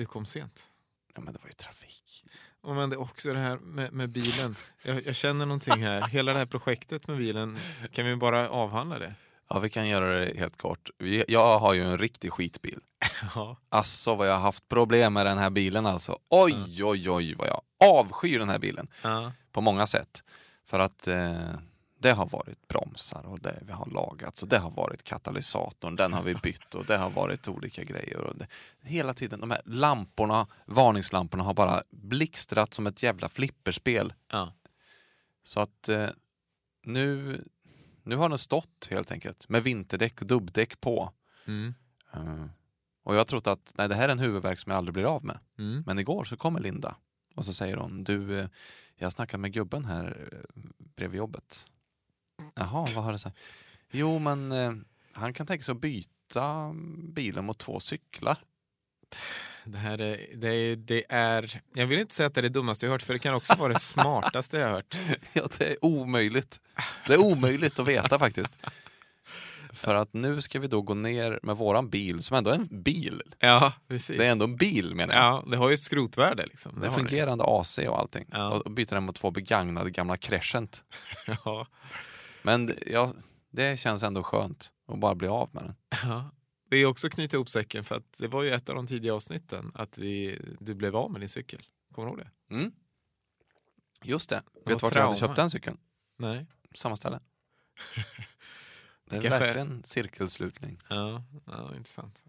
du kom sent. Ja, men det var ju trafik. Och men det är också det här med, med bilen. Jag, jag känner någonting här. Hela det här projektet med bilen, kan vi bara avhandla det? Ja, vi kan göra det helt kort. Jag har ju en riktig skitbil. Ja. Alltså vad jag har haft problem med den här bilen alltså. Oj, oj, oj vad jag avskyr den här bilen. Ja. På många sätt. För att eh, det har varit bromsar och det vi har lagat. Och det har varit katalysatorn, den har vi bytt och det har varit olika grejer. Och det, hela tiden, de här lamporna, varningslamporna har bara blixtrat som ett jävla flipperspel. Ja. Så att eh, nu, nu har den stått helt enkelt med vinterdäck och dubbdäck på. Mm. Eh, och jag har trott att nej, det här är en huvudvärk som jag aldrig blir av med. Mm. Men igår så kommer Linda och så säger hon, du, eh, jag snackar med gubben här eh, bredvid jobbet. Jaha, vad har du sagt? Jo, men eh, han kan tänka sig att byta bilen mot två cyklar. Det här är, det, är, det är... Jag vill inte säga att det är det dummaste jag hört, för det kan också vara det smartaste jag hört. Ja, det är omöjligt. Det är omöjligt att veta faktiskt. För att nu ska vi då gå ner med våran bil, som ändå är en bil. Ja, precis. Det är ändå en bil menar jag. Ja, det har ju ett skrotvärde. Liksom. Det är har det. fungerande AC och allting. Ja. Och byta den mot två begagnade gamla Crescent. Ja. Men ja, det känns ändå skönt att bara bli av med den. Ja. Det är också knyta ihop säcken, för att det var ju ett av de tidiga avsnitten att vi, du blev av med din cykel. Kommer du ihåg det? Mm. Just det. var Vet du vart jag hade köpt den cykeln? Nej. Samma ställe. Det är Kanske- verkligen cirkelslutning. Ja, ja intressant.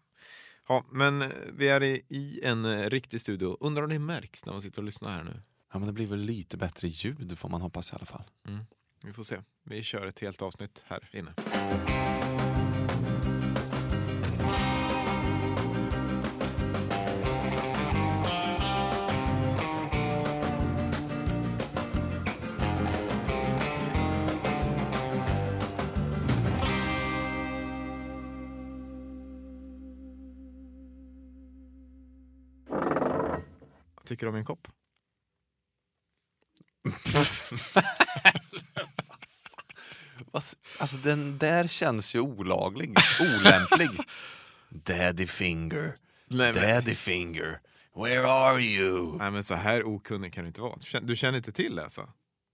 Ja, men eh, vi är i, en eh, riktig studio. Undrar om det märks när man sitter och lyssnar här nu? Ja, men det blir väl lite bättre ljud får man hoppas i alla fall. Vi får se. Vi kör ett helt avsnitt här inne. Vad tycker du om min kopp? Alltså den där känns ju olaglig. Olämplig. Daddy finger. Nej, men- Daddy finger. Where are you? Nej men så här okunnig kan du inte vara. Du känner, du känner inte till det alltså?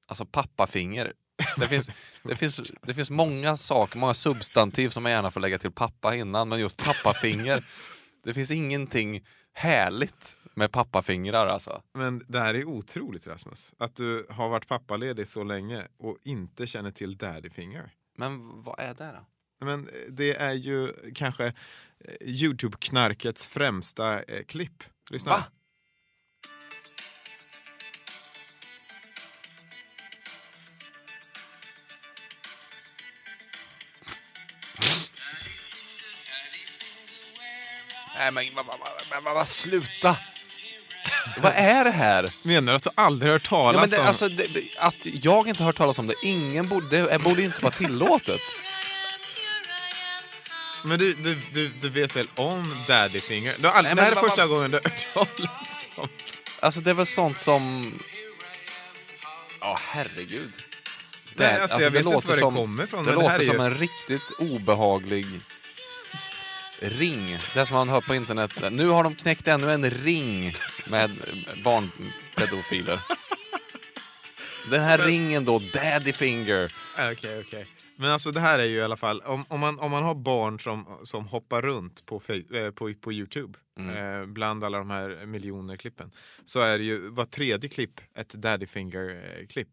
Alltså pappafinger. Det finns, det, finns, det finns många saker, många substantiv som man gärna får lägga till pappa innan, men just pappafinger. Det finns ingenting härligt med pappafingrar alltså. Men det här är otroligt Rasmus. Att du har varit pappaledig så länge och inte känner till daddy finger. Men vad är det då? Men det är ju kanske eh, Youtube-knarkets främsta eh, klipp. Lyssna. Va? Nej men vad, vad, vad, sluta! Vad är det här? Menar du att du aldrig hört talas Ja, men det, om... alltså, det, att jag inte har hört talas om det, ingen borde, det borde inte vara tillåtet. Men du, du, du, du vet väl om daddy finger? Du har aldrig, Nej, det här men är första gången du har hört talas om Alltså det är väl sånt som... Ja, herregud. Nej, alltså, jag vet inte var det som, kommer ifrån, Det det låter som en riktigt obehaglig ring. Det som man hör på internet. Nu har de knäckt ännu en ring med barnpedofiler. Den här ringen då, daddy finger. Okej, okej. Men alltså det här är ju i alla fall, om, om, man, om man har barn som, som hoppar runt på, eh, på, på Youtube, Mm. eh, bland alla de här miljoner klippen, så är det ju var tredje klipp ett daddy finger-klipp.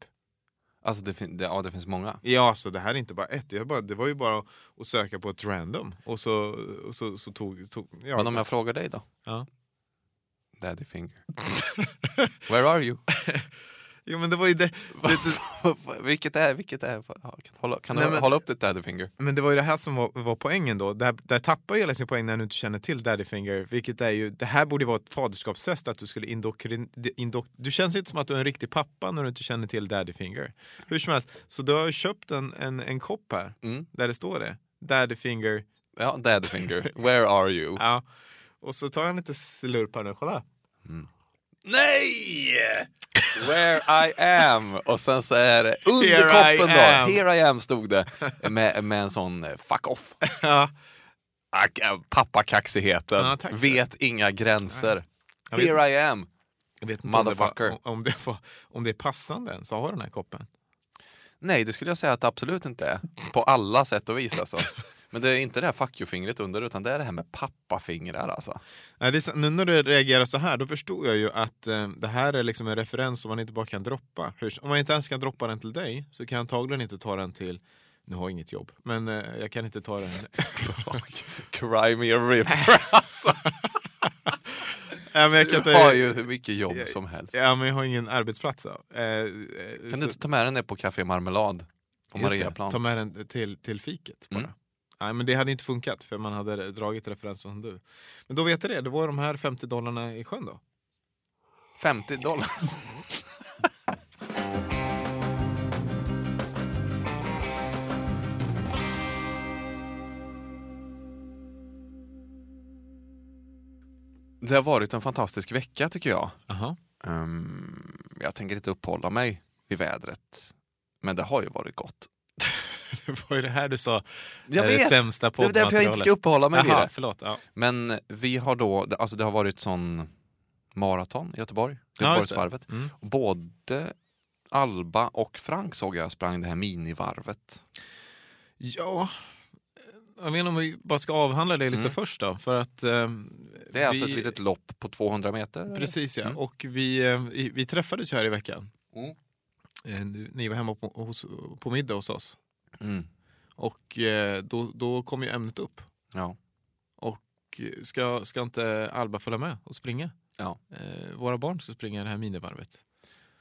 Alltså det, fin- det, ja, det finns många. Ja, så det här är inte bara ett. Jag bara, det var ju bara att, att söka på ett random. Och så, och så, så tog... tog ja, Men om jag frågar dig då? Ja. Daddy finger. Where are you? Jo, men det var ju det, det, vilket är, vilket är, kan du hålla, kan du Nej, men- hålla upp ditt daddy finger? Men det var ju det här som var, var poängen då. Där, där tappar ju hela sin poäng när du inte känner till Daddy Finger. Vilket är ju, det här borde vara ett faderskapstest att du skulle indokrin... Indok, du känns inte som att du är en riktig pappa när du inte känner till Daddy Finger. Hur som helst, så du har ju köpt en, en, en kopp här Mm. där det står det. Daddy Finger. Ja, daddy finger. Where are you? Ja. Och så tar jag lite slurp här nu, kolla. Nej! Where I am! Och sen så är det under Here koppen då. Here I am stod det. Med, med en sån eh, fuck off. Ja. Ak- äh, Pappakaxigheten Ja, vet inga gränser. Jag vet- Here I am! Jag vet inte om det, var, Motherfucker. om, det var, om det är passande ens att ha den här koppen. Nej, det skulle jag säga att det absolut inte är. På alla sätt och vis alltså. Men det är inte det här fuck you-fingret under, utan det är det här med pappafingrar alltså. Nej, det är, nu när du reagerar så här, då förstår jag ju att eh, det här är liksom en referens som man inte bara kan droppa. Hur, om man inte ens kan droppa den till dig så kan jag antagligen inte ta den till nu har jag inget jobb, men eh, jag kan inte ta den. Cry me a river alltså. ja, men jag kan Du har inte, ju hur mycket jobb som helst. ja, men jag har ingen arbetsplats. då. Eh, eh, Kan så- du inte ta med den ner på Café Marmelad? På Just det, Mariaplan? ta med den till, till fiket bara. Mm. Nej, men det hade inte funkat för man hade dragit referenser som du. Men då vet jag det, det var de här 50 dollarna i sjön då. 50 dollar. Det har varit en fantastisk vecka tycker jag. Aha. Ehm, jag tänker inte uppehålla mig vid vädret. Men det har ju varit gott. Det var ju det här du sa Jag är det vet! sämsta Det är därför jag inte ska uppehålla mig vid Aha, det. förlåt. Ja. Men vi har då, alltså det har varit sån maraton i Göteborg, Ja, det. Göteborgsvarvet. Mm. Både Alba och Frank såg jag sprang det här minivarvet. ja, jag vet inte om vi bara ska avhandla det lite Mm. först då. För att, eh, Det är alltså vi, ett litet lopp på 200 meter. Precis ja, Mm. och vi, eh, vi vi träffades ju här i veckan. Mm. Eh, Ni var hemma på, hos, på middag hos oss. Mm. Och eh, då, då kom ju ämnet upp. Ja. Och ska, ska inte Alba följa med och springa? Ja. Eh, våra barn ska springa det här minivarvet.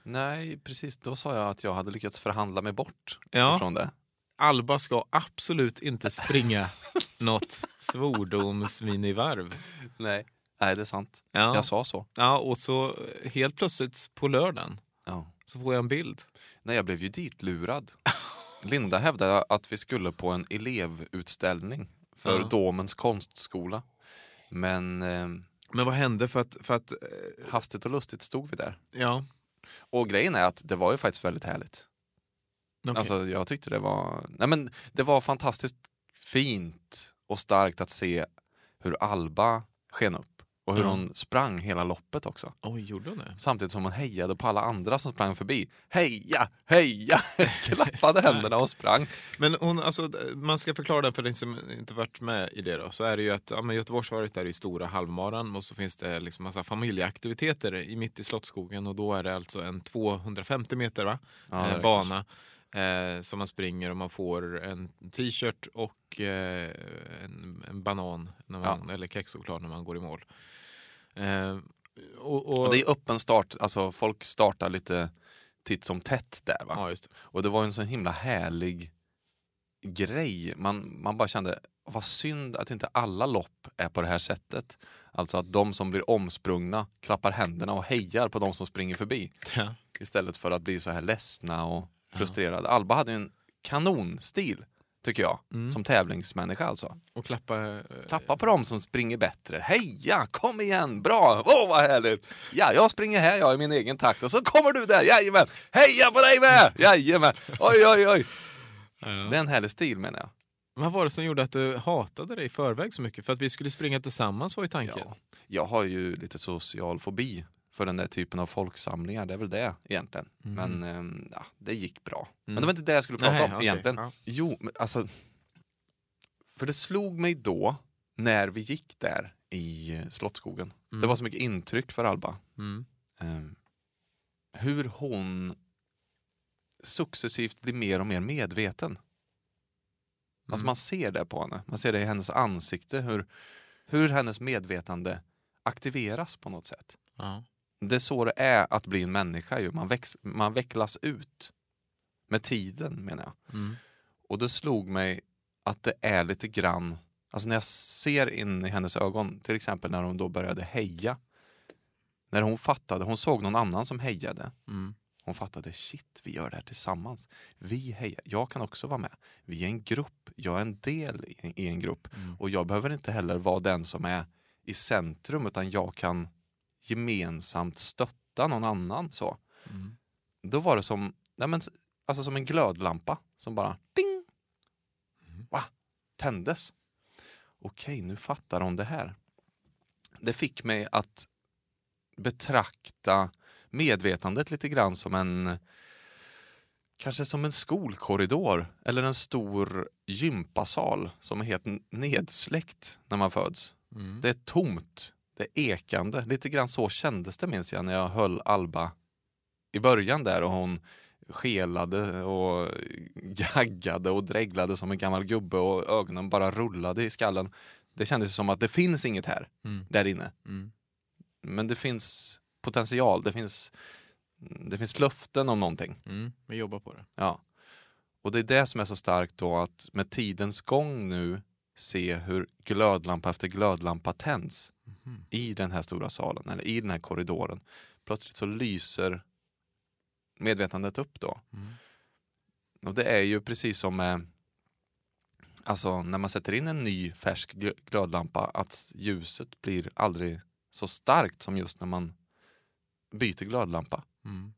Nej, precis. Då sa jag att jag hade lyckats förhandla mig bort Ja, från det. Alba ska absolut inte springa något svordomsminivarv. Nej. Nej, det är sant. Ja. Jag sa så. ja, och så eh, helt plötsligt på lördagen Ja. så får jag en bild. Nej, jag blev ju ditlurad. Linda hävdade att vi skulle på en elevutställning för Ja. Domens konstskola. Men eh, Men vad hände för att, för att eh, hastigt och lustigt stod vi där. ja, Och grejen är att det var ju faktiskt väldigt härligt. okej. Alltså jag tyckte det var, nej men det var fantastiskt fint och starkt att se hur Alba sken upp och hur Ja. hon sprang hela loppet också. Oj, gjorde hon det? Samtidigt som hon hejade på alla andra som sprang förbi. Heja, heja! Klappade händerna och sprang. Men hon, alltså, man ska förklara det för den som inte varit med i det. Då, så är det ju att ja, men Göteborgsvarvet är ju stora halvmaran och så finns det liksom massa familjeaktiviteter i mitt i Slottsskogen och då är det alltså en 250 meter va? Ja, eh, bana eh, som man springer och man får en t-shirt och eh, en, en banan man, eller kexchoklad när man går i mål. Eh, och, och, Och det är öppen start, alltså folk startar lite titt som tätt där va. ja, just det. Och det var en så himla härlig grej. Man, man bara kände, vad synd att inte alla lopp är på det här sättet. Alltså att de som blir omsprungna klappar händerna och hejar på de som springer förbi. Ja. Istället för att bli så här ledsna och frustrerade. Alba hade ju en kanonstil, tycker jag. Mm. Som tävlingsmänniska alltså. Och klappa... eh, Klappa på dem som springer bättre. Heja, kom igen, bra, åh vad härligt. Ja, jag springer här jag i min egen takt och så kommer du där, jajamän. Heja på dig med, jajamän. Oj, oj, oj. ja. Det är en härlig stil menar jag. Vad var det som gjorde att du hatade det i förväg så mycket? För att vi skulle springa tillsammans var ju tanken. Ja. Jag har ju lite social fobi för den där typen av folksamlingar. Det är väl det egentligen. Men ehm, ja, det gick bra. Men det var inte det jag skulle prata Nej, om okej, egentligen. ja. Jo, men alltså. För det slog mig då när vi gick där i Slottsskogen. Det var så mycket intryck för Alba. Mm. Ehm, hur hon successivt blir mer och mer medveten. Alltså Mm. man ser det på henne. Man ser det i hennes ansikte. Hur, hur hennes medvetande aktiveras på något sätt. Ja. Det är så det är att bli en människa. Ju. Man, väx, man vecklas ut med tiden menar jag. Mm. Och det slog mig att det är lite grann, alltså när jag ser in i hennes ögon, till exempel när hon då började heja. När hon fattade, hon såg någon annan som hejade. Mm. Hon fattade, shit, vi gör det här tillsammans. Vi hejar, jag kan också vara med. Vi är en grupp, jag är en del i, en grupp. Mm. Och jag behöver inte heller vara den som är i centrum, utan jag kan gemensamt stötta någon annan. så. Mm. Då var det som, nej men, alltså som en glödlampa som bara ding, Mm. va, tändes. Okej, nu fattar hon det här. Det fick mig att betrakta medvetandet lite grann som en kanske som en skolkorridor eller en stor gympasal som är helt nedsläckt när man föds. Mm. Det är tomt, det ekande. Lite grann så kändes det minns jag när jag höll Alba i början där och hon skelade och gaggade och dreglade som en gammal gubbe och ögonen bara rullade i skallen. Det kändes som att det finns inget här, Mm. där inne. Mm. Men det finns potential, det finns, det finns löften om någonting. Mm. Vi jobbar på det. Ja. Och det är det som är så starkt då att med tidens gång nu se hur glödlampa efter glödlampa tänds I den här stora salen eller i den här korridoren. Plötsligt så lyser medvetandet upp då. Mm. Och det är ju precis som med, alltså när man sätter in en ny färsk gl- glödlampa att ljuset blir aldrig så starkt som just när man byter glödlampa. Mm.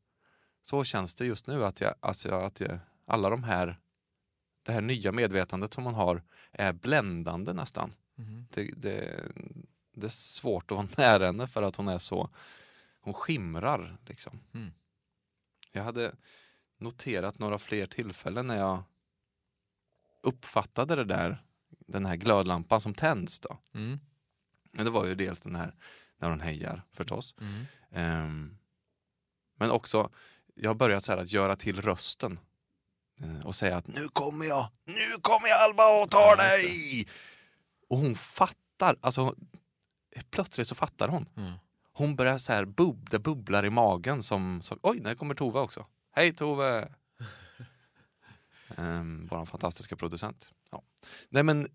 Så känns det just nu att, jag, alltså att jag, alla de här, det här nya medvetandet som man har är bländande nästan. Mhm. Det, det, det är svårt att vara nära henne för att hon är så, hon skimrar liksom. Mm. Jag hade noterat några fler tillfällen när jag uppfattade det där, den här glödlampan som tänds då. Mm. Det var ju dels den här när hon hejar förstås. Mm. Ehm, men också, jag har börjat så här att göra till rösten. Eh, och säga att nu kommer jag, nu kommer jag Alba och tar Ja, dig! Och hon fattar, alltså plötsligt så fattar hon. Mm. Hon börjar så här, bub, det bubblar i magen som, så, oj, där kommer Tove också. Hej Tove! um, Vår fantastiska producent. Ja. Nej men,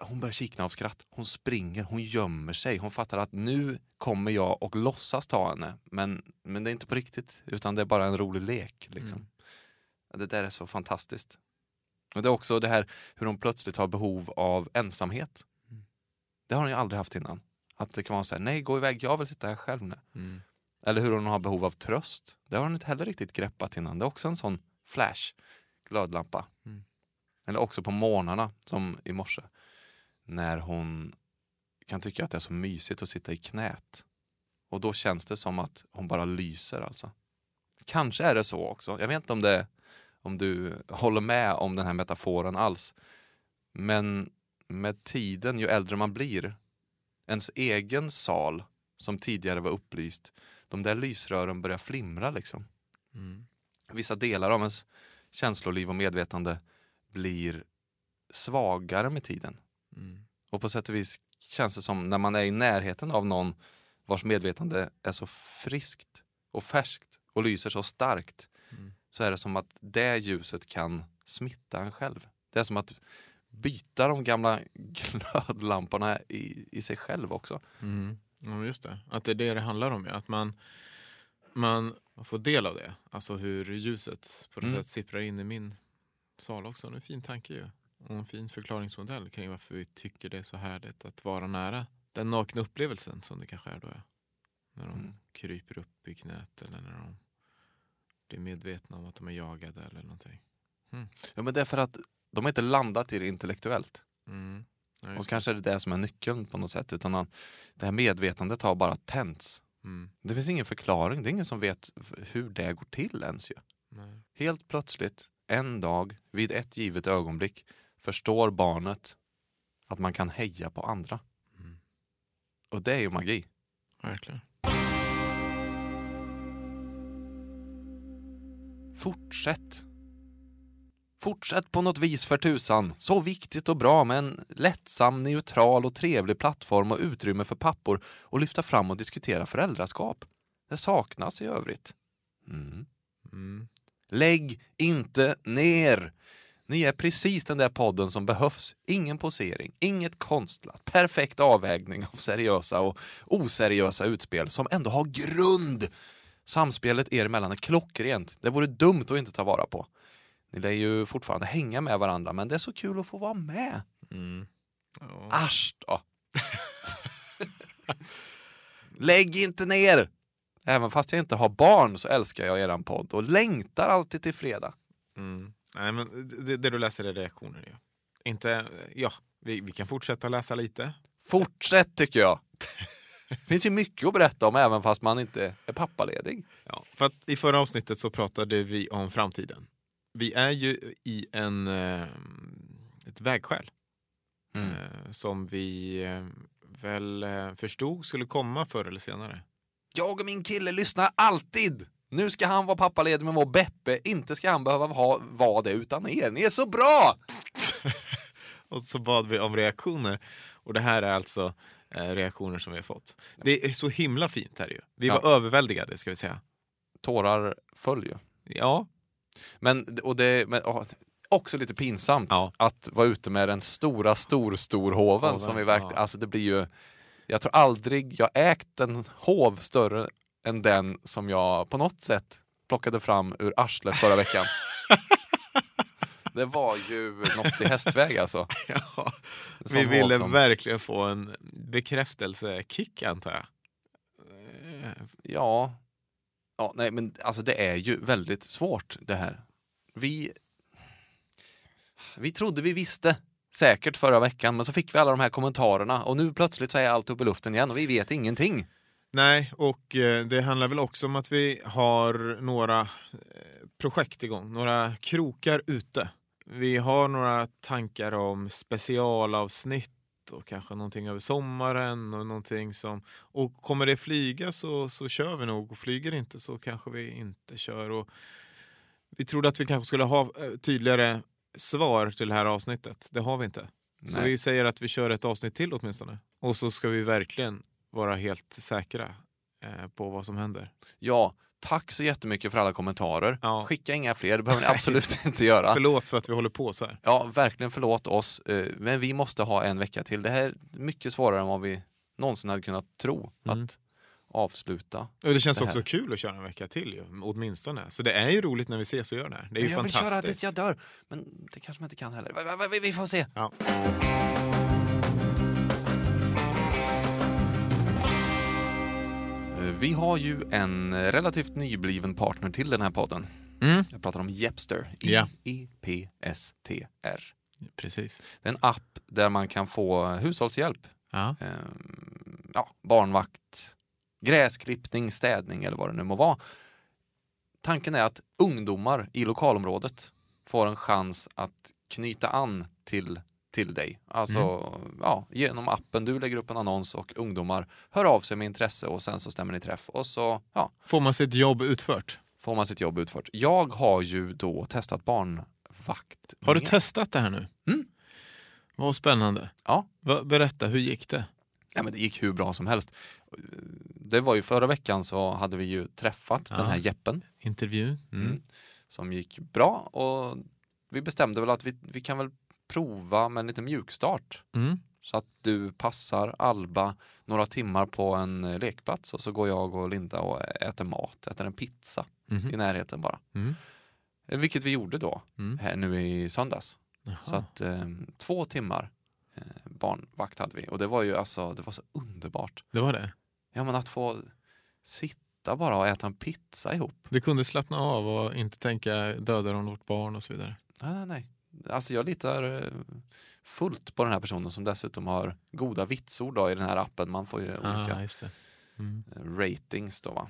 hon börjar kikna av skratt. Hon springer, hon gömmer sig. Hon fattar att nu kommer jag och låtsas ta henne. Men, men det är inte på riktigt, utan det är bara en rolig lek. Liksom. Mm. Det där är så fantastiskt. Och det är också det här hur hon plötsligt har behov av ensamhet. Mm. Det har hon ju aldrig haft innan. Att det kan vara så här, nej gå iväg, jag vill sitta här själv nu. Mm. Eller hur hon har behov av tröst. Det har hon inte heller riktigt greppat innan. Det är också en sån flash, glödlampa. Mm. Eller också på morgnarna, som i morse. När hon kan tycka att det är så mysigt att sitta i knät. Och då känns det som att hon bara lyser alltså. Kanske är det så också. Jag vet inte om, det, om du håller med om den här metaforen alls. Men med tiden, ju äldre man blir, ens egen sal som tidigare var upplyst, de där lysrören börjar flimra liksom. Mm. Vissa delar av ens känsloliv och medvetande blir svagare med tiden. Mm. Och på sätt och vis känns det som när man är i närheten av någon vars medvetande är så friskt och färskt och lyser så starkt Mm. så är det som att det ljuset kan smitta en själv. Det är som att byta de gamla glödlamporna i, i sig själv också. Mm. Ja, just det. Att det är det det handlar om. Att man, man får del av det. Alltså hur ljuset på något Mm. sätt sipprar in i min sal också. Det är en fin tanke ju. Och en fin förklaringsmodell kring varför vi tycker det är så härligt att vara nära den nakna upplevelsen som det kanske är då. Ja. När de Mm. kryper upp i knät eller när de blir medvetna om att de är jagade eller någonting. Ja, men det är för att de har inte landat i det intellektuellt. Mm. Ja, Och kanske är det det som är nyckeln på något sätt. Utan det här medvetandet har bara tänts. Mm. Det finns ingen förklaring. Det är ingen som vet hur det går till ens ju. Nej. Helt plötsligt, en dag, vid ett givet ögonblick, förstår barnet att man kan heja på andra. Mm. Och det är ju magi. Verkligen. Fortsätt. Fortsätt på något vis för tusan. Så viktigt och bra med en lättsam, neutral och trevlig plattform och utrymme för pappor att lyfta fram och diskutera föräldraskap. Det saknas i övrigt. Mm. Mm. Lägg inte ner! Ni är precis den där podden som behövs. Ingen posering, inget konstlat, perfekt avvägning av seriösa och oseriösa utspel som ändå har grund. Samspelet er emellan är klockrent. Det vore dumt att inte ta vara på. Ni lär ju fortfarande hänga med varandra, men det är så kul att få vara med. Mm. Ja. Asch då! Lägg inte ner! Även fast jag inte har barn så älskar jag eran podd och längtar alltid till fredag. Mm. Nej, men det, det du läser är reaktioner. Ja. Inte, ja, vi, vi kan fortsätta läsa lite. Fortsätt tycker jag! Det finns ju mycket att berätta om även fast man inte är pappaledig. Ja, för att I förra avsnittet så pratade vi om framtiden. Vi är ju i en, eh, ett vägskäl Mm. eh, som vi eh, väl förstod skulle komma förr eller senare. Jag och min kille lyssnar alltid! Nu ska han vara pappaledig med vår Beppe, inte ska han behöva ha, vara det utan er. Ni är så bra! Och så bad vi om reaktioner. Och det här är alltså eh, reaktioner som vi har fått. Det är så himla fint här ju. Vi var Ja. överväldigade ska vi säga. Tårar föll ju. Ja, Men, och det, men åh, också lite pinsamt Ja. att vara ute med den stora stor storhoven Hoven, som vi verkligen, ja. alltså det blir ju jag tror aldrig jag ägt en hov större än den som jag på något sätt plockade fram ur arslet förra veckan. det var ju något i hästväg alltså. ja. Vi hov ville som- verkligen få en bekräftelsekick antar jag. Eh, Ja ja, nej men alltså det är ju väldigt svårt det här. Vi, vi trodde vi visste säkert förra veckan men så fick vi alla de här kommentarerna och nu plötsligt så är allt uppe i luften igen och vi vet ingenting. Nej, och eh, det handlar väl också om att vi har några eh, projekt igång, några krokar ute. Vi har några tankar om specialavsnitt och kanske någonting över sommaren och någonting som... Och kommer det flyga så, så kör vi nog och flyger det inte så kanske vi inte kör. Och vi trodde att vi kanske skulle ha eh, tydligare svar till det här avsnittet. Det har vi inte. Så Nej. vi säger att vi kör ett avsnitt till åtminstone. Och så ska vi verkligen vara helt säkra eh, på vad som händer. Ja, tack så jättemycket för alla kommentarer. Ja. Skicka inga fler, det behöver ni absolut inte göra. Förlåt för att vi håller på så här. Ja, verkligen förlåt oss, eh, men vi måste ha en vecka till. Det här är mycket svårare än vad vi någonsin hade kunnat tro Mm. att avsluta. Och det känns Det också kul att köra en vecka till ju, åtminstone. Så det är ju roligt när vi ses och gör det här. Det är ju Men jag vill köra fantastiskt. tills jag dör, men det kanske man inte kan heller. Vi får se. Ja. Vi har ju en relativt nybliven partner till den här podden. Mm. Jag pratar om Jepster. Ja. I-E-P-S-T-R. Precis. Det är en app där man kan få hushållshjälp. Ja. Ehm, ja, barnvakt, gräsklippning, städning eller vad det nu må vara. Tanken är att ungdomar i lokalområdet får en chans att knyta an till, till dig. Alltså ja, genom appen, du lägger upp en annons och ungdomar hör av sig med intresse och sen så stämmer ni träff och så ja, Får man sitt jobb utfört? får man sitt jobb utfört. Jag har ju då testat barnvakt. Har du testat det här nu? Mm. Vad spännande. Ja. Berätta, hur gick det? Ja, men det gick hur bra som helst. Det var ju förra veckan så hade vi ju träffat Ja. den här Jeppen Intervju? Mm. mm. som gick bra och vi bestämde väl att vi, vi kan väl prova med en liten mjukstart Mm. så att du passar Alba några timmar på en eh, lekplats och så går jag och Linda och äter mat, äter en pizza i Mhm. närheten bara. Mm. Eh, Vilket vi gjorde då, Mm. här nu i söndags. Jaha. Så att eh, två timmar eh, barnvakt hade vi och det var ju alltså, det var så underbart. Det var det? Ja men att få sitta bara och äta en pizza ihop. Du kunde slappna av och inte tänka dödar hon vårt barn och så vidare? Nej, nej, nej. Alltså jag litar eh, fullt på den här personen som dessutom har goda vitsord då i den här appen. Man får ju olika Ah, det. Mm. eh, ratings då va.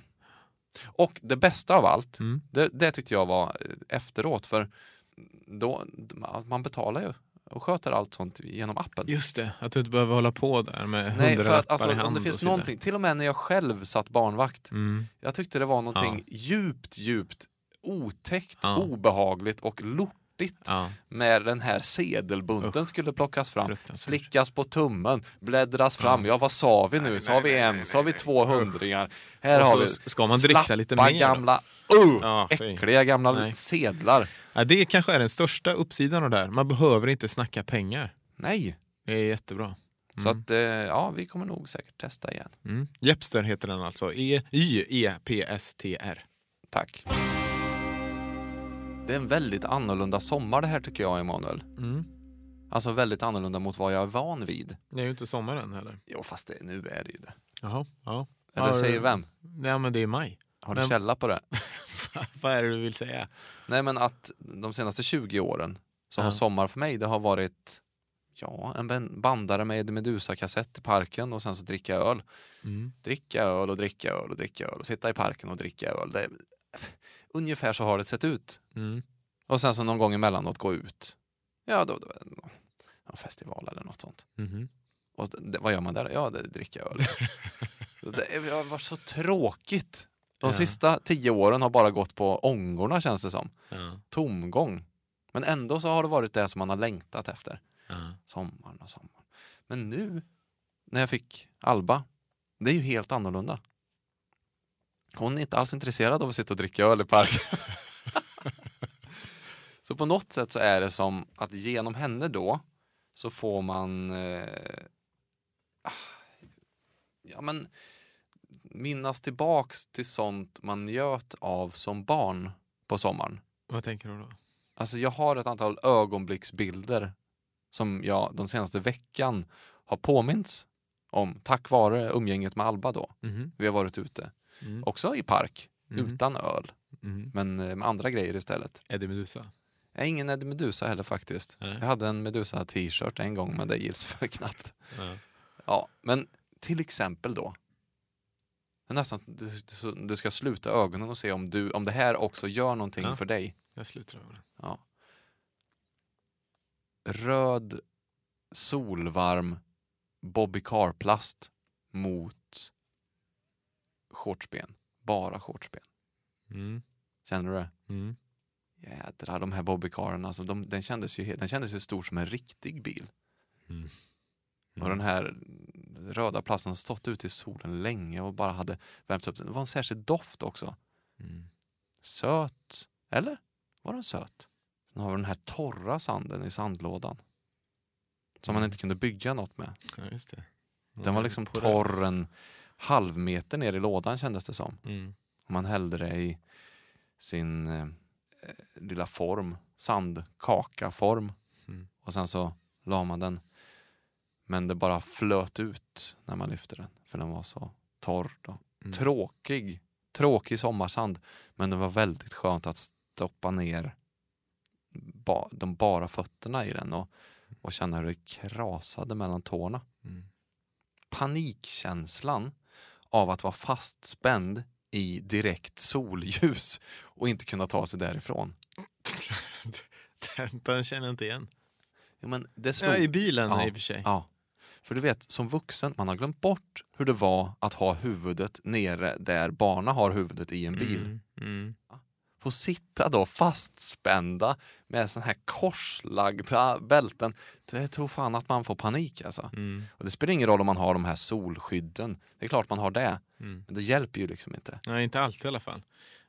Och det bästa av allt, Mm. det, det tyckte jag var eh, efteråt för då, man betalar ju och sköter allt sånt genom appen. Just det, att du inte behöver hålla på där med Nej, för hundralappar att alltså, i hand om det finns någonting, till och med när jag själv satt barnvakt, Mm. jag tyckte det var någonting djupt, djupt otäckt, Ja. obehagligt och lortigt Ja. med den här sedelbunten Usch. skulle plockas fram, slickas på tummen, bläddras fram. Ja, vad sa vi nu? Nej, Sa vi en? nej, Sa vi två hundringar? Här har vi ska man dricksa lite mer gamla, uh, Ja, äckliga gamla Nej. sedlar. Ja, det kanske är den största uppsidan av det här. Man behöver inte snacka pengar. Nej, Det är jättebra. så att eh, ja, vi kommer nog säkert testa igen. Mm. Jepster heter den alltså. E- Y-E-P-S-T-R. Tack. Det är en väldigt annorlunda sommar det här tycker jag, Emanuel. Mm. Alltså väldigt annorlunda mot vad jag är van vid. Det är ju inte sommaren heller. Jo, fast det, nu är det ju det. Jaha. Ja. Eller Har- säger vem? Nej, men det är maj. Har du Men- källa på det? Vad är det du vill säga? Nej, men att de senaste 20 åren så har Ja. sommar för mig, det har varit Ja, en bandare med Eddie Meduza-kassett i parken och sen så dricka öl. Mm. Dricka öl och dricka öl och dricka öl och sitta i parken och dricka öl. Det, ungefär så har det sett ut. Mm. Och sen så någon gång emellanåt gå ut. Ja, då, då en festival eller något sånt. Mhm. Och det, vad gör man där? Ja, det är dricka öl. det har varit så tråkigt. De Ja. sista tio åren har bara gått på ångorna känns det som. Ja. Tomgång. Men ändå så har det varit det som man har längtat efter. Ja. Sommaren och sommaren. Men nu när jag fick Alba, det är ju helt annorlunda. Hon är inte alls intresserad av att sitta och dricka öl i parken. så på något sätt så är det som att genom henne då så får man eh, ja, men, minnas tillbaks till sånt man njöt av som barn på sommaren. Vad tänker du då? Alltså jag har ett antal ögonblicksbilder som jag den senaste veckan har påmints om tack vare umgänget med Alba då. Mhm. Vi har varit ute. Mm. Också i park, Mhm. utan öl, Mhm. men eh, med andra grejer istället. Eddie Meduza? Jag är ingen Eddie Meduza heller faktiskt. Nej. Jag hade en Meduza t-shirt en gång men det gills väl knappt. Ja. Ja, men till exempel då. Nästan du, du- ska sluta ögonen och se om, du, om det här också gör någonting Ja. för dig. Jag slutar ögonen. Ja. Röd solvarm Bobby Car-plast mot shortsben. Bara shortsben. Mm. Känner du det? Mm. Jädrar, de här Bobby Caren, alltså, de, den, kändes ju, den kändes ju stor som en riktig bil. Mm. Och den här röda plasten har stått ute i solen länge och bara hade värmts upp. Det var en särskild doft också. Mm. Söt. Eller? Var den söt? Sen har vi den här torra sanden i sandlådan. Som man Mm. inte kunde bygga något med. Ja. Den var liksom torr en halv meter ner i lådan kändes det som. Mm. Man hällde det i sin eh, lilla form, sandkaka-form. Mm. Och sen så la man den. Men det bara flöt ut när man lyfte den. För den var så torr. Då. Mm. Tråkig. Tråkig sommarsand. Men det var väldigt skönt att stoppa ner ba, de bara fötterna i den och, och känna hur det krasade mellan tårna. Mm. Panikkänslan av att vara fastspänd i direkt solljus och inte kunna ta sig därifrån. den, den känner jag inte igen. Jo, men det slog, Ja, I bilen Ja. i och för sig. Ja. För du vet, som vuxen, man har glömt bort hur det var att ha huvudet nere där barna har huvudet i en bil. Mm. Mm. Få sitta då fastspända med såna här korslagda bälten. Det tror fan att man får panik alltså. Mm. Och det spelar ingen roll om man har de här solskydden. Det är klart man har det. Mm. Men det hjälper ju liksom inte. Nej, inte alltid i alla fall.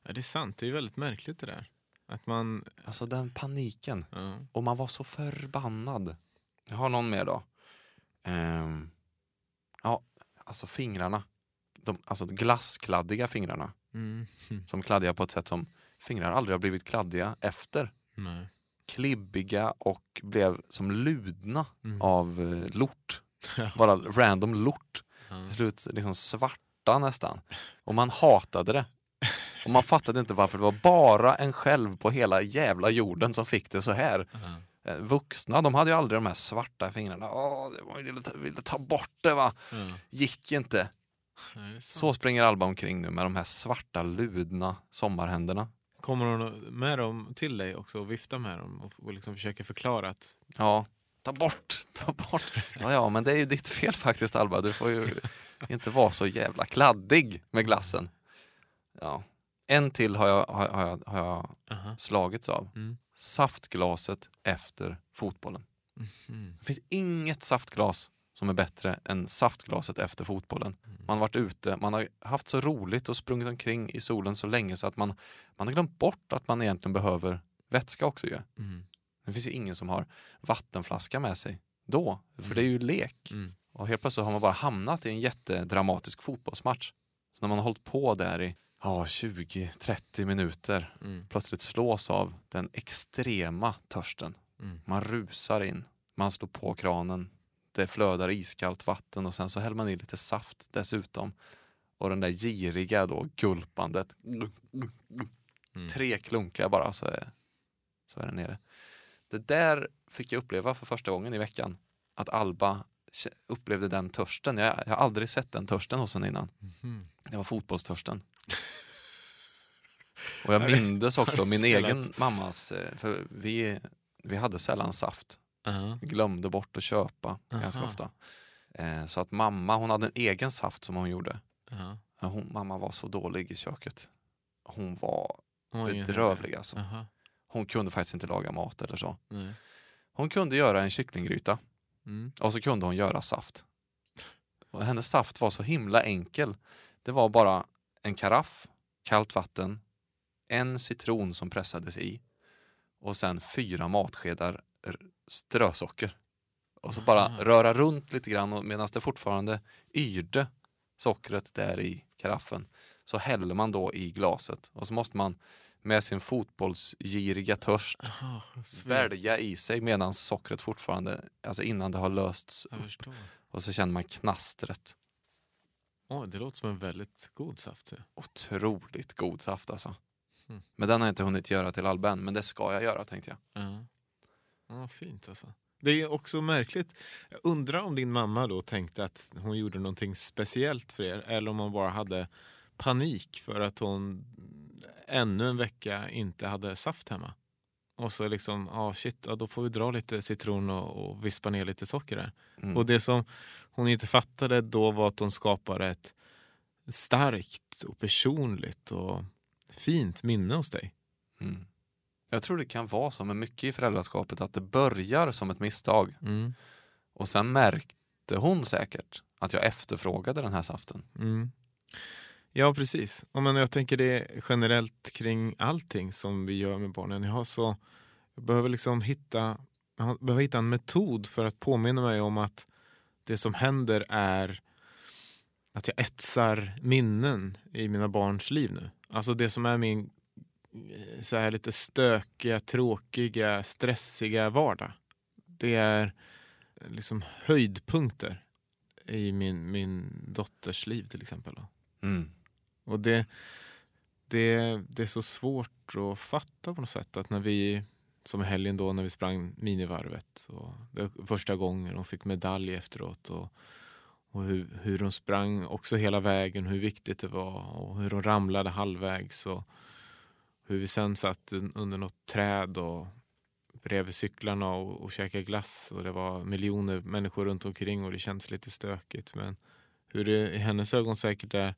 Ja, det är sant, det är väldigt märkligt det där. Att man... Alltså den paniken. Ja. Och man var så förbannad. Jag har någon mer då. Ehm, ja, alltså fingrarna. De, alltså glasskladdiga fingrarna. Mm. Som kladdiga på ett sätt som fingrar aldrig har blivit kladdiga efter. Nej. Klibbiga och blev som ludna Mm. av eh, lort. Bara random lort. Ja. Till slut liksom svarta nästan. Och man hatade det. Och man fattade inte varför. Det var bara en själv på hela jävla jorden som fick det så här. Eh, Vuxna, de hade ju aldrig de här svarta fingrarna. Åh, det var, ville, ta- ville ta bort det va. Ja. Gick inte. Sant. Så springer Alba omkring nu med de här svarta ludna sommarhänderna. Kommer hon med dem till dig också och vifta med dem och, och liksom försöker förklara att... Ja, ta bort, ta bort. Ja, ja, men det är ju ditt fel faktiskt Alba. Du får ju inte vara så jävla kladdig med glassen. Ja. En till har jag, har, har jag, har jag Aha. slagits av. Mm. Saftglaset efter fotbollen. Mm. Det finns inget saftglas som är bättre än saftglaset efter fotbollen. Man har varit ute, man har haft så roligt och sprungit omkring i solen så länge så att man, man har glömt bort att man egentligen behöver vätska också ju. Mm. Det finns ju ingen som har vattenflaska med sig då, för Mm. det är ju lek. Mm. Och helt plötsligt har man bara hamnat i en jättedramatisk fotbollsmatch. Så när man har hållit på där i ja, 20-30 minuter Mm. plötsligt slås av den extrema törsten. Mm. Man rusar in, man slår på kranen, det flödar iskallt vatten och sen så häller man i lite saft dessutom. Och den där giriga då gulpandet. Mm. Tre klunkar bara så är, så är den nere. Det där fick jag uppleva för första gången i veckan. att Alba upplevde den törsten. Jag, jag har aldrig sett den törsten hos henne innan. Mhm. Det var fotbollstörsten. Och jag mindes också min egen mammas, eh, för vi, vi hade sällan saft. Vi glömde bort att köpa ganska Aha. ofta. Eh, Så att mamma, hon hade en egen saft som hon gjorde. Ja. Ja, Hon, mamma var så dålig i köket. Hon var ingen bedrövlig alltså. Jaha. Hon kunde faktiskt inte laga mat eller så. Nej. Hon kunde göra en kycklinggryta Mm. och så kunde hon göra saft. Och hennes saft var så himla enkel. Det var bara en karaff, kallt vatten, en citron som pressades i och sen fyra matskedar strösocker. Och så bara Aha. röra runt lite grann och medan det fortfarande yrde sockret där i karaffen så häller man då i glaset och så måste man med sin fotbollsgiriga törst svälj. svälja i sig medan sockret fortfarande, alltså innan det har lösts upp. Och så känner man knastret. Åh, det låter som en väldigt god saft. jag. Otroligt god saft alltså. Mm. Men den har jag inte hunnit göra till Alba än, men det ska jag göra tänkte jag. Ja. Ja, fint alltså. Det är också märkligt. Jag undrar om din mamma då tänkte att hon gjorde någonting speciellt för er eller om hon bara hade panik för att hon ännu en vecka inte hade saft hemma. Och så liksom, ja ah, shit, ja, då får vi dra lite citron och, och vispa ner lite socker där. Mm. Och det som hon inte fattade då var att hon skapade ett starkt och personligt och fint minne hos dig. Mm. Jag tror det kan vara så med mycket i föräldraskapet att det börjar som ett misstag och sen märkte hon säkert att jag efterfrågade den här saften. Mm. Ja, precis. Och men jag tänker det generellt kring allting som vi gör med barnen. Jag, har så, jag behöver liksom hitta, jag behöver hitta en metod för att påminna mig om att det som händer är att jag etsar minnen i mina barns liv nu. Alltså det som är min så här lite stökiga, tråkiga, stressiga vardag. Det är liksom höjdpunkter i min, min dotters liv till exempel. Mm. Och det, det, det är så svårt att fatta på något sätt att när vi, som i helgen då när vi sprang minivarvet, och det första gången hon fick medalj efteråt och, och hur, hur hon sprang också hela vägen, hur viktigt det var och hur hon ramlade halvvägs och hur vi sen satt under något träd och bredvid cyklarna och, och käkade glass och det var miljoner människor runt omkring och det kändes lite stökigt men hur det i hennes ögon säkert är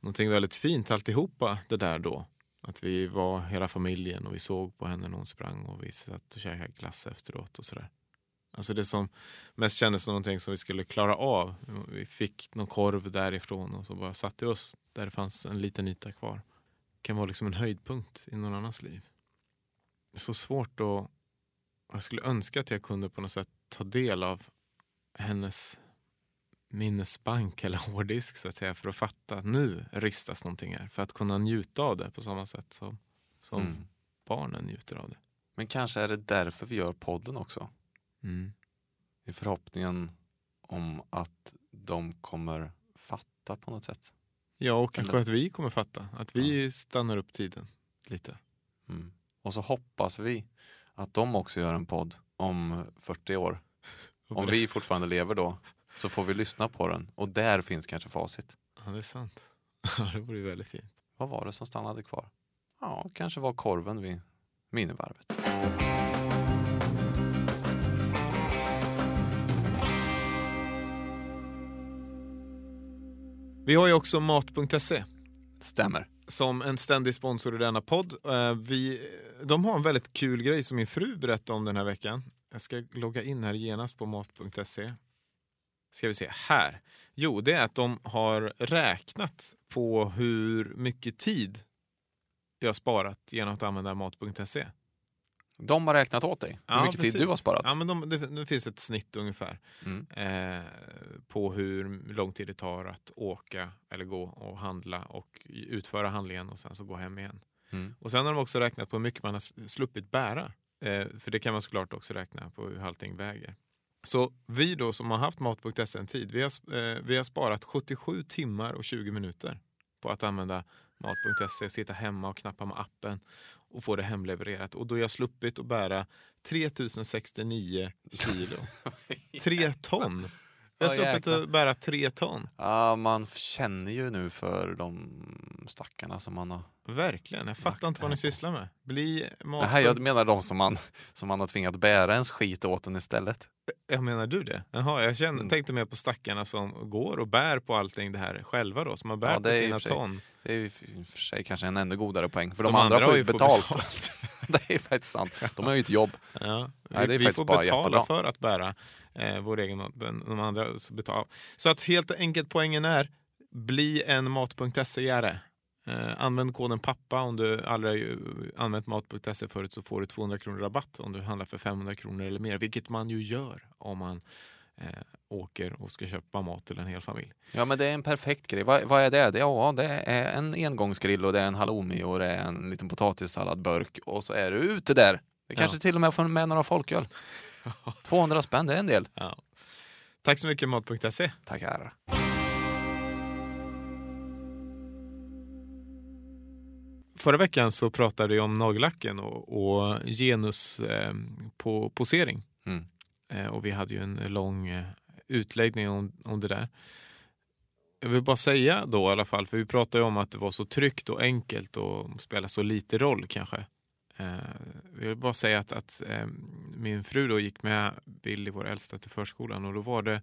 någonting väldigt fint alltihopa det där då. Att vi var hela familjen och vi såg på henne när hon sprang och vi satt och käkade glass efteråt och sådär. Alltså det som mest kändes som någonting som vi skulle klara av. Vi fick någon korv därifrån och så bara satte vi oss där det fanns en liten yta kvar. Kan vara liksom en höjdpunkt i någon annans liv. Det är så svårt att... Jag skulle önska att jag kunde på något sätt ta del av hennes minnesbank eller hårddisk så att säga för att fatta att nu ristas någonting här. För att kunna njuta av det på samma sätt som, som Mm. barnen njuter av det. Men kanske är det därför vi gör podden också. Mm. I förhoppningen om att de kommer fatta på något sätt. Ja, och kanske Eller- att vi kommer fatta. Att vi stannar upp tiden lite. Mm. Och så hoppas vi att de också gör en podd om 40 år. Om vi fortfarande lever då så får vi lyssna på den och där finns kanske facit. Ja, det är sant. Ja, det vore ju väldigt fint. Vad var det som stannade kvar? Ja, kanske var korven vid minivarvet. Vi har ju också mat.se Stämmer. som en ständig sponsor i denna podd. Eh, Vi, de har en väldigt kul grej som min fru berättade om den här veckan. Jag ska logga in här genast på mat.se. Ska vi se, här. Jo, det är att de har räknat på hur mycket tid jag sparat genom att använda mat.se. De har räknat åt dig hur mycket tid du har sparat. Ja, men de, det, det finns ett snitt ungefär Mm. eh, på hur lång tid det tar att åka eller gå och handla och utföra handlingen och sen så gå hem igen. Mm. Och sen har de också räknat på hur mycket man har sluppit bära. Eh, för det kan man såklart också räkna på hur allting väger. Så vi då som har haft mat.se en tid, vi har, eh, vi har sparat 77 timmar och 20 minuter på att använda mat.se, sitta hemma och knappa med appen och få det hemlevererat. Och då har jag sluppit att bära 3069 kilo. Tre ton! Jag har sluppit att bära tre ton. Ja, man känner ju nu för de stackarna som man har... Verkligen. Jag fattar inte vad ni sysslar med. Bli mat... Det här, jag menar de som man, som man har tvingat bära ens skit åt en istället. Jag menar du det? Jaha, jag kände, Mm. tänkte mer på stackarna som går och bär på allting det här själva då, som har bär Ja, på sina ton. Det är ju för sig kanske en ännu godare poäng, för de, andra, får ju får betalt. det är faktiskt sant. De har ju ett jobb. Ja. Nej, vi faktiskt får betala jättebra. för att bära eh, vår egen De andra så betalar. Så att helt enkelt poängen är, bli en mat.se-are. Eh, använd koden pappa om du aldrig använt mat.se förut så får du 200 kronor rabatt om du handlar för 500 kronor eller mer. Vilket man ju gör om man åker och ska köpa mat till en hel familj. Ja, men det är en perfekt grej. Vad, vad är det? det? Ja, det är en engångsgrill och det är en halloumi och det är en liten potatissaladburk och så är du ute där. Det kanske till och med får med några folköl. 200 spänn, det är en del. Ja. Tack så mycket mat.se. Tackar. Förra veckan så pratade vi om nagellacken och, och genus eh, på posering. Mm. Eh, och vi hade ju en lång eh, utläggning om, om det där. Jag vill bara säga då i alla fall, för vi pratade ju om att det var så tryggt och enkelt och spelar så lite roll kanske. Eh, jag vill bara säga att, att eh, min fru då gick med Billy, vår äldsta, till förskolan och då var det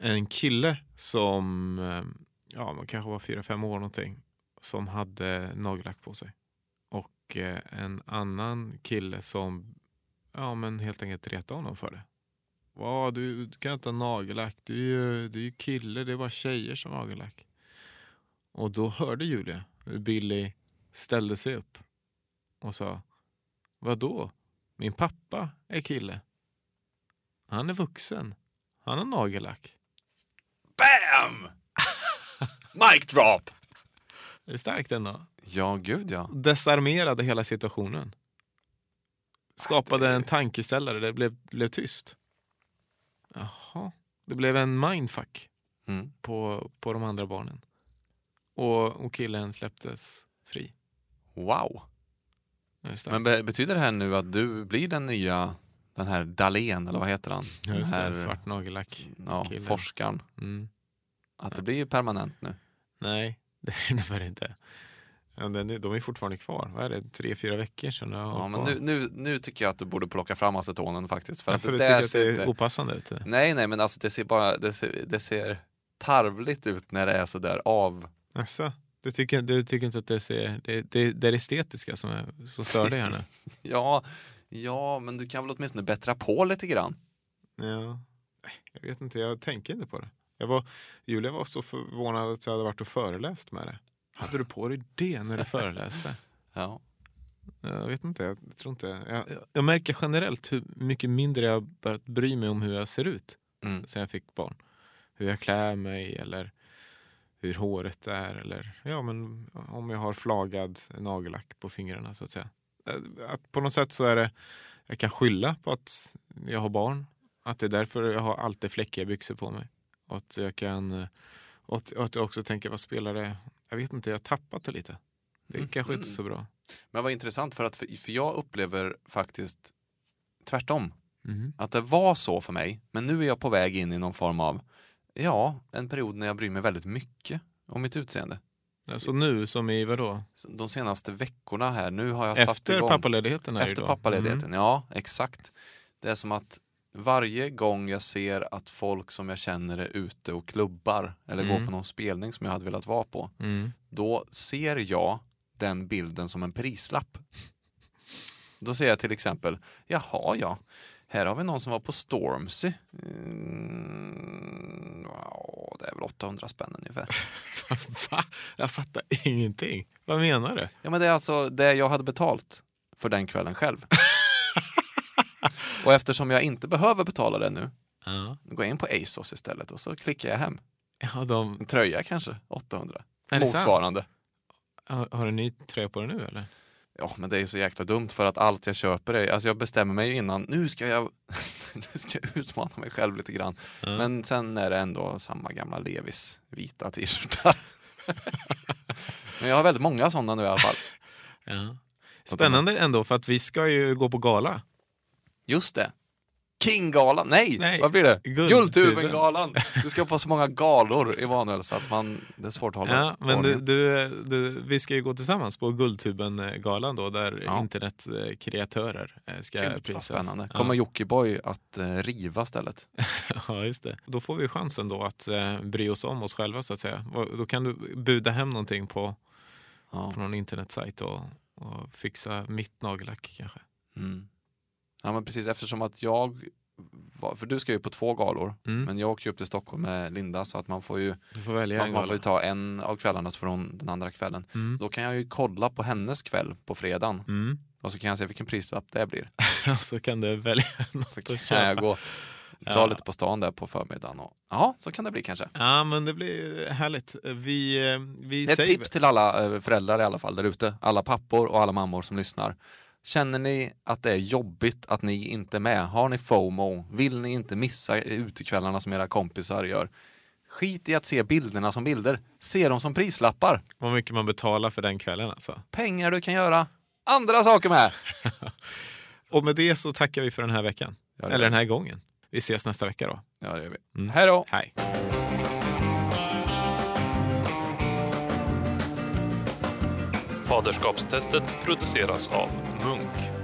en kille som, eh, ja man kanske var fyra fem år någonting, som hade nagellack på sig. Och eh, en annan kille som ja, men helt enkelt retade honom för det. Ja, du, du kan inte ha nagellack, du är ju du är ju kille, det är bara tjejer som har nagellack. Och då hörde Julia hur Billy ställde sig upp och sa Vadå? Min pappa är kille. Han är vuxen. Han har nagellack. Bam! Mic drop! Det är starkt ändå. Ja, gud ja. Desarmerade hela situationen. Skapade det- en tankeställare, det blev, blev tyst. Jaha, det blev en mindfuck Mm. på, på de andra barnen. Och, och killen släpptes fri. Wow. Det. Men be betyder det här nu att du blir den nya, den här Dahlén, eller vad heter han? Ja, Just Den det, här, svart nagellack. Ja, forskaren. Mm. Att det blir permanent nu. Nej, det innebär det inte. Ja, den de är fortfarande kvar. Vad är det? Tre, fyra veckor sedan jag Ja, men nu, nu, nu tycker jag att du borde plocka fram acetonen faktiskt. För alltså, att du det tycker där att det är inte... opassande ut? Nej, nej, men alltså det ser bara, det ser, det ser tarvligt ut när det är sådär av... Alltså, du, tycker, du tycker inte att det, ser, det, det, det är det estetiska som, är, som stör dig här nu? Ja, ja, men du kan väl åtminstone bättra på lite grann. Ja. Jag vet inte, jag tänker inte på det. Jag var, Julia var så förvånad att jag hade varit och föreläst med det. Hade du på dig det när du föreläste? Ja. Jag vet inte, jag tror inte. Jag, jag, jag märker generellt hur mycket mindre jag börjat bry mig om hur jag ser ut Mm. sen jag fick barn. Hur jag klär mig eller hur håret är eller ja, men om jag har flagad nagellack på fingrarna så att säga. Att på något sätt så är det, jag kan skylla på att jag har barn. Att det är därför jag har alltid fläckiga byxor på mig. Och att jag kan och att, och att jag också tänker, vad spelar det? Jag vet inte, jag har tappat det lite. Det är Mm. kanske inte så bra. Men vad intressant, för, att, för jag upplever faktiskt tvärtom. Mhm. Att det var så för mig, men nu är jag på väg in i någon form av, ja, en period när jag bryr mig väldigt mycket om mitt utseende. Alltså nu som i vadå? Så De senaste veckorna här, nu har jag satt Efter igång. pappaledigheten? Är det Efter då? pappaledigheten, Mm. ja exakt. Det är som att varje gång jag ser att folk som jag känner är ute och klubbar eller Mm. går på någon spelning som jag hade velat vara på, Mm. då ser jag den bilden som en prislapp. Då ser jag till exempel, jaha ja, här har vi någon som var på Stormzy. Mm, ja, det är väl 800 spänn ungefär. Va? Jag fattar ingenting. Vad menar du? Ja men det är alltså det jag hade betalt för den kvällen själv. Och eftersom jag inte behöver betala det nu, Ja. går jag in på ASOS istället och så klickar jag hem. Ja, de... En tröja kanske, 800. Är? Motsvarande. Har, har du en ny tröja på dig nu eller? Ja, men det är ju så jäkla dumt för att allt jag köper är, alltså jag bestämmer mig ju innan, nu ska jag, nu ska jag utmana mig själv lite grann. Ja. Men sen är det ändå samma gamla Levis vita t-shirtar. Men jag har väldigt många sådana nu i alla fall. Ja. Spännande ändå, för att vi ska ju gå på gala. Just det. Kinggalan, nej, Nej, vad blir det? Guldtuben. Guldtubengalan! Du ska på så många galor, Emanuel, så att man, det är svårt att hålla Ja, men du, du, du, vi ska ju gå tillsammans på Guldtuben-galan då, där Ja. internetkreatörer eh, ska Gud, prisas. spännande. Ja. Kommer Jockiboi att eh, riva stället? Ja, just det. Då får vi chansen då att eh, bry oss om oss själva så att säga. Då kan du buda hem någonting på, Ja. på någon internetsajt och, och fixa mitt nagellack kanske. Mm. Ja, men precis eftersom att jag var, för du ska ju på två galor, Mm. men jag åker ju upp till Stockholm med Linda så att man får ju, Du får välja man, man får ta en av kvällarna så får hon den andra kvällen. Mm. Så då kan jag ju kolla på hennes kväll på fredagen Mm. och så kan jag se vilken prislapp det blir. Och så kan du välja något Så att kan jag köpa. gå dra Ja. lite på stan där på förmiddagen. Och, ja, så kan det bli kanske. Ja, men det blir härligt. Vi, eh, vi Ett säger... tips till alla eh, föräldrar i alla fall där ute, alla pappor och alla mammor som lyssnar. Känner ni att det är jobbigt att ni inte är med? Har ni FOMO? Vill ni inte missa utekvällarna som era kompisar gör? Skit i att se bilderna som bilder. Se dem som prislappar. Vad mycket man betalar för den kvällen alltså. Pengar du kan göra andra saker med. Och med det så tackar vi för den här veckan. Eller den här gången. Vi ses nästa vecka då. Ja, det gör vi. Mm. Hej då! Hej! Faderskapstestet produceras av Munk.